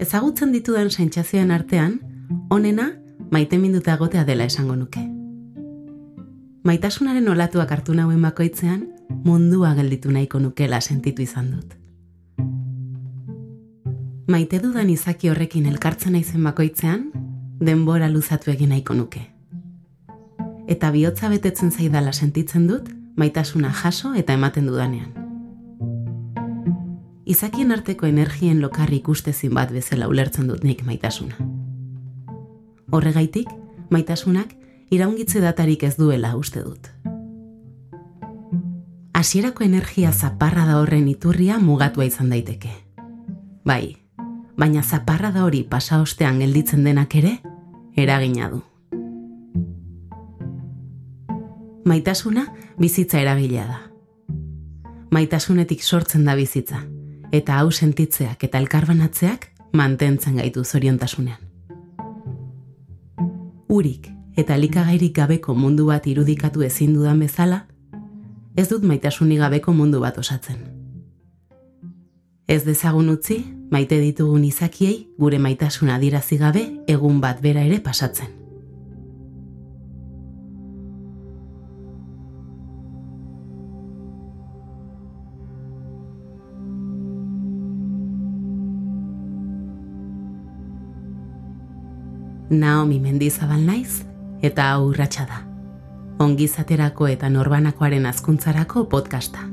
Ezagutzen ditudan sentsazioen artean, onena maite minduta egotea dela esango nuke. Maitasunaren olatuak hartu nauen bakoitzean, mundua gelditu nahiko nukela sentitu izan dut. Maite dudan izaki horrekin elkartzen naizen bakoitzean, denbora luzatu egin nahiko nuke. Eta bihotza betetzen zaidala sentitzen dut, maitasuna jaso eta ematen dudanean. Izakien arteko energien lokarri ikustezin bat bezala ulertzen dut nik maitasuna. Horregaitik, maitasunak iraungitze datarik ez duela uste dut. Hasierako energia zaparra da horren iturria mugatua izan daiteke. Bai, baina zaparra da hori pasa ostean gelditzen denak ere, eragina du. Maitasuna bizitza eragilea da. Maitasunetik sortzen da bizitza, eta hau sentitzeak eta elkarbanatzeak mantentzen gaitu zoriontasunean. Urik eta likagairik gabeko mundu bat irudikatu ezin dudan bezala, ez dut maitasuni gabeko mundu bat osatzen. Ez dezagun utzi, maite ditugun izakiei gure maitasuna adirazi gabe egun bat bera ere pasatzen. Naomi Mendizabal naiz eta hau da. Ongizaterako eta norbanakoaren azkuntzarako podcasta.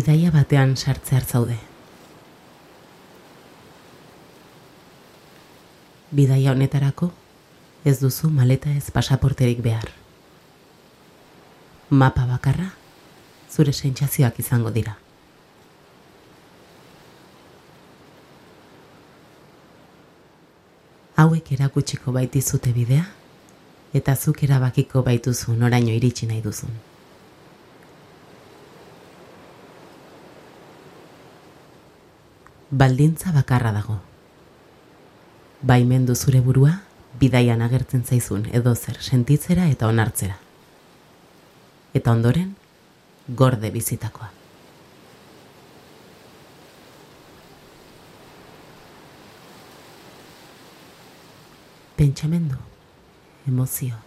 Bidaia batean sartze hartzaude. Bidaia honetarako ez duzu maleta ez pasaporterik behar. Mapa bakarra zure sentsazioak izango dira. Hauek erakutsiko baitizute bidea eta zuk erabakiko baituzu noraino iritsi nahi duzun. Baldintza bakarra dago. Baimendu zure burua, bidaian agertzen zaizun edo zer sentitzera eta onartzera. Eta ondoren, gorde bizitakoa. Pentsamendu, emozio,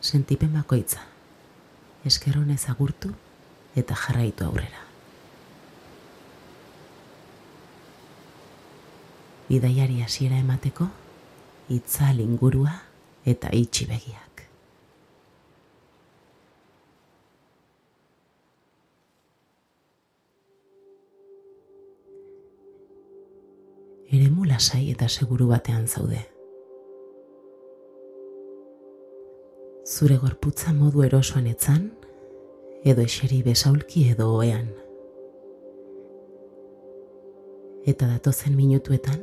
sentipen bakoitza, eskeronez agurtu eta jarraitu aurrera. Bidaiari hasiera emateko itzal ingurua eta itxi begiak. Eremu lasai eta seguru batean zaude. Zure gorputza modu erosoan etzan, edo eseri besaulki edo oean. Eta datozen minutuetan,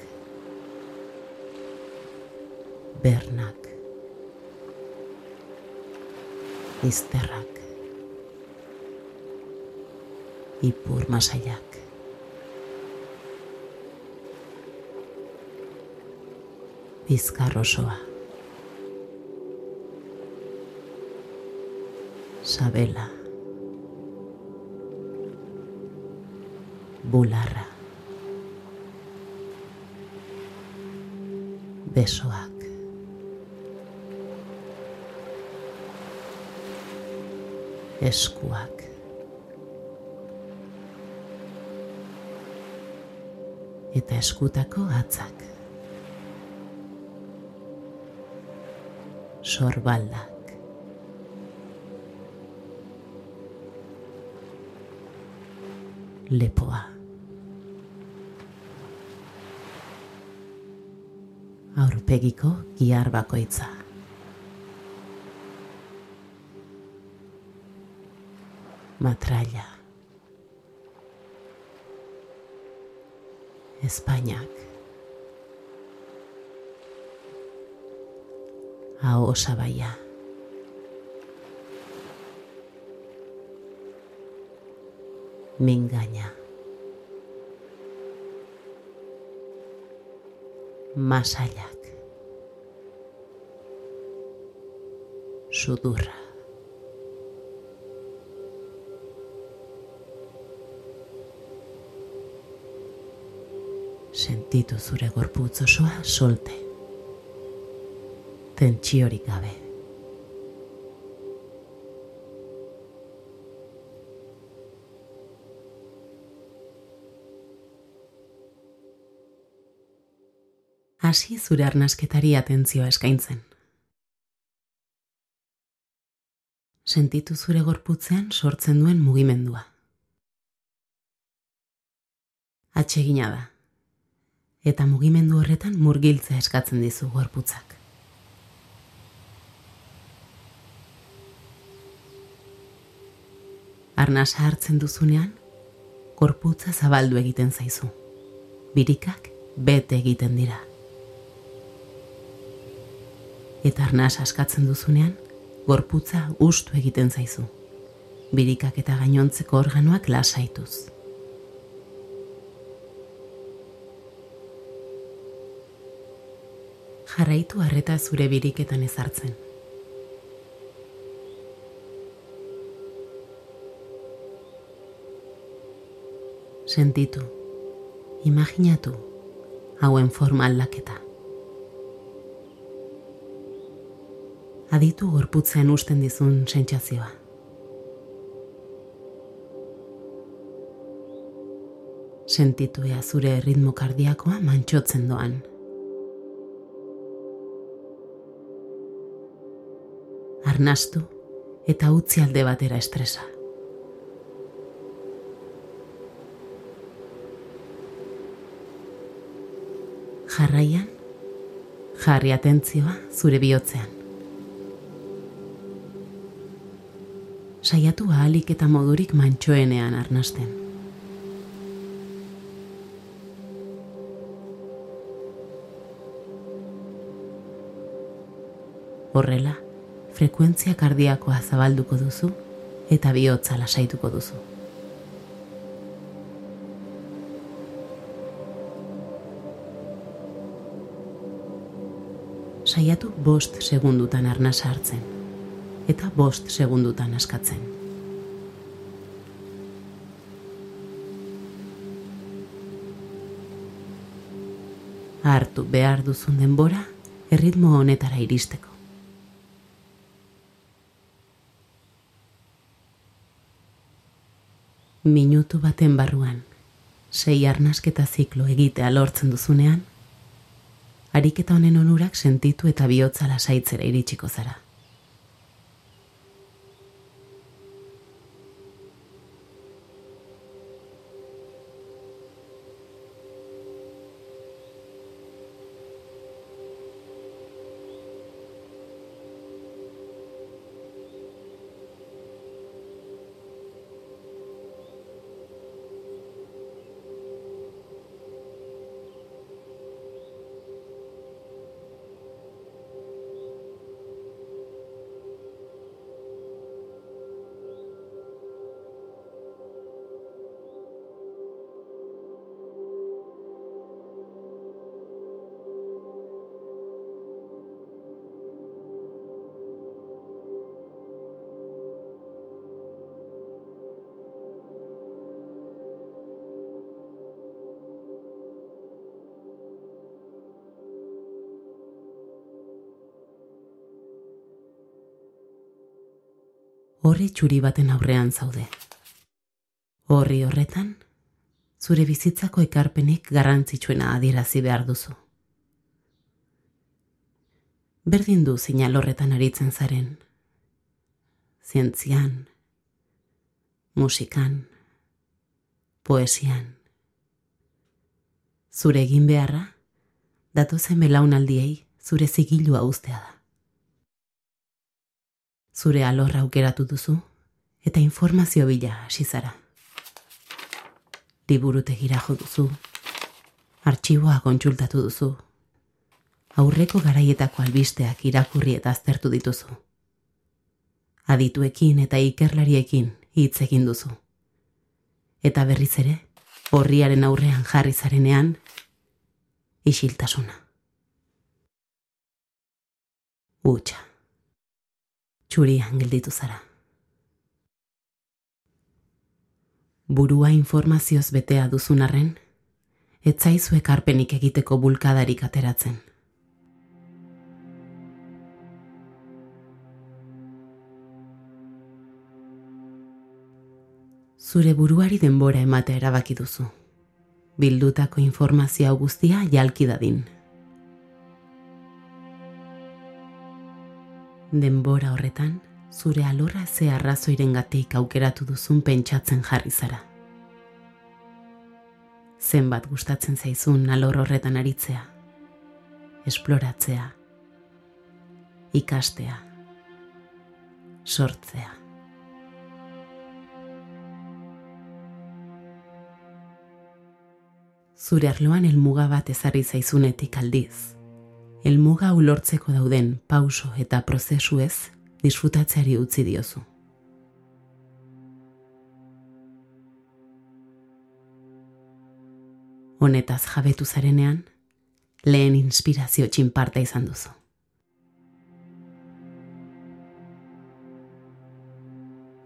bernak, izterrak, ipur masaiak. Bizkar osoa. Sabela. Bularra. Besoak. Eskuak. eta eskutako atzak. Sorbaldak. Lepoa. Aurpegiko giar bakoitza. Matralla, España, Aosabaya. Me engaña. Masayak. Sudurra. Sentitu zure gorputz osoa solte. Tentsiorik gabe. Hasi zure arnasketari atentzioa eskaintzen. Sentitu zure gorputzean sortzen duen mugimendua. Atsegina da eta mugimendu horretan murgiltza eskatzen dizu gorputzak. Arnasa hartzen duzunean, gorputza zabaldu egiten zaizu. Birikak bete egiten dira. Eta arnasa askatzen duzunean, gorputza ustu egiten zaizu. Birikak eta gainontzeko organoak lasaituz. Jarraitu harreta zure biriketan ezartzen. Sentitu, imaginatu, hauen forma aldaketa. Aditu gorputzen usten dizun sentsazioa. Sentitu ea zure ritmo kardiakoa mantxotzen doan. Arnastu eta utzi alde batera estresa. Jarraian, jarri atentzioa zure bihotzean. Saiatu ahalik eta modurik mantxoenean arnasten. Horrela, frekuentzia kardiakoa zabalduko duzu eta bihotza lasaituko duzu. Saiatu bost segundutan arna sartzen eta bost segundutan askatzen. Hartu behar duzun denbora erritmo honetara iristeko. Minutu baten barruan, sei arnasketa ziklo egitea lortzen duzunean, ariketa honen onurak sentitu eta bihotza lasaitzera iritsiko zara. Horri txuri baten aurrean zaude. Horri horretan, zure bizitzako ekarpenik garrantzitsuena adierazi behar duzu. Berdin du zinal horretan aritzen zaren. Zientzian, musikan, poesian. Zure egin beharra, datozen belaunaldiei zure zigilua ustea da. Zure alorra aukeratu duzu eta informazio bila hasi zara. Liburutegira jo duzu, artxiboa kontsultatu duzu, aurreko garaietako albisteak irakurri eta aztertu dituzu. Adituekin eta ikerlariekin hitz egin duzu. Eta berriz ere, horriaren aurrean jarri zarenean, isiltasuna. Utsa. Txurian gelditu zara. Burua informazioz betea duzun arren, etzaizu ekarpenik egiteko bulkadarik ateratzen. Zure buruari denbora ematea erabaki duzu. Bildutako informazioa guztia jalki dadin. Denbora horretan, zure alorra ze arrazoiren gatik aukeratu duzun pentsatzen jarri zara. Zenbat gustatzen zaizun alor horretan aritzea, esploratzea, ikastea, sortzea. Zure arloan elmuga bat ezarri zaizunetik aldiz, elmuga ulortzeko dauden pauso eta prozesu ez disfrutatzeari utzi diozu. Honetaz jabetu zarenean, lehen inspirazio txinparta izan duzu.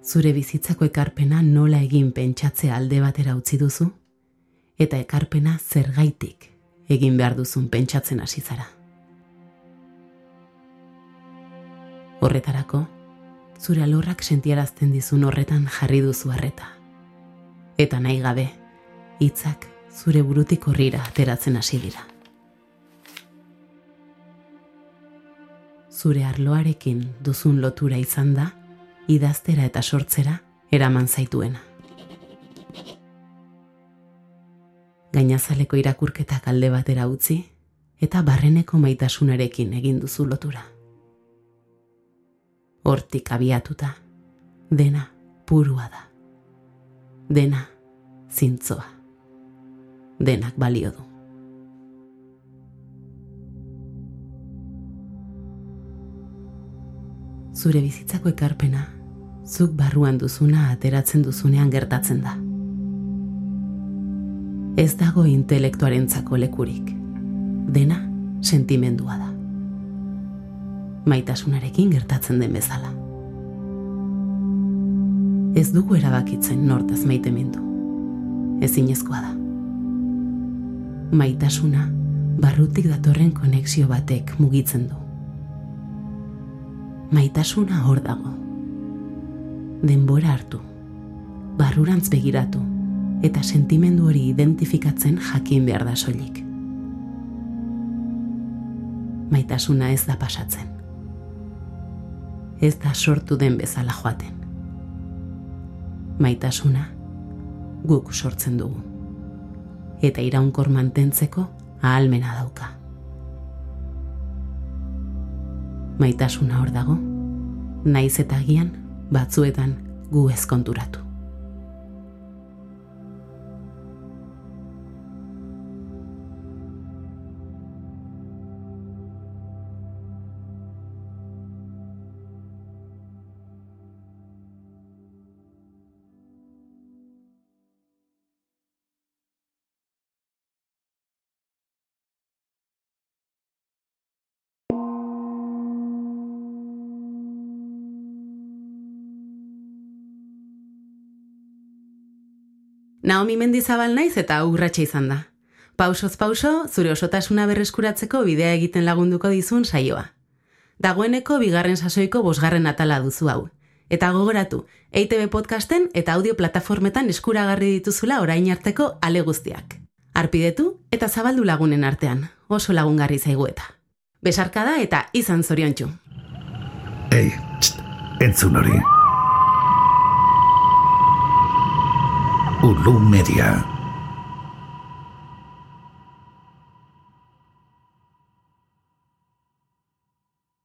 Zure bizitzako ekarpena nola egin pentsatze alde batera utzi duzu, eta ekarpena zergaitik egin behar duzun pentsatzen hasi zara. Horretarako, zure alorrak sentiarazten dizun horretan jarri duzu harreta. Eta nahi gabe, hitzak zure burutik horrira ateratzen hasi dira. Zure arloarekin duzun lotura izan da, idaztera eta sortzera eraman zaituena. Gainazaleko irakurketak alde batera utzi, eta barreneko maitasunarekin egin duzu lotura hortik abiatuta, dena purua da. Dena zintzoa. Denak balio du. Zure bizitzako ekarpena, zuk barruan duzuna ateratzen duzunean gertatzen da. Ez dago intelektuarentzako lekurik. Dena sentimendua da maitasunarekin gertatzen den bezala. Ez dugu erabakitzen nortaz maite mindu. Ez inezkoa da. Maitasuna barrutik datorren konexio batek mugitzen du. Maitasuna hor dago. Denbora hartu, barrurantz begiratu, eta sentimendu hori identifikatzen jakin behar da soilik. Maitasuna ez da pasatzen ez da sortu den bezala joaten. Maitasuna guk sortzen dugu. Eta iraunkor mantentzeko ahalmena dauka. Maitasuna hor dago, naiz eta gian batzuetan gu ezkonturatu. Naomi mendizabal naiz eta urratxe izan da. Pausoz pauso, zure osotasuna berreskuratzeko bidea egiten lagunduko dizun saioa. Dagoeneko bigarren sasoiko bosgarren atala duzu hau. Eta gogoratu, EITB podcasten eta audio plataformetan eskuragarri dituzula orain arteko ale guztiak. Arpidetu eta zabaldu lagunen artean, oso lagungarri zaigu eta. Besarkada eta izan zoriontsu. Ei, txt, entzun hori. Ulu Media.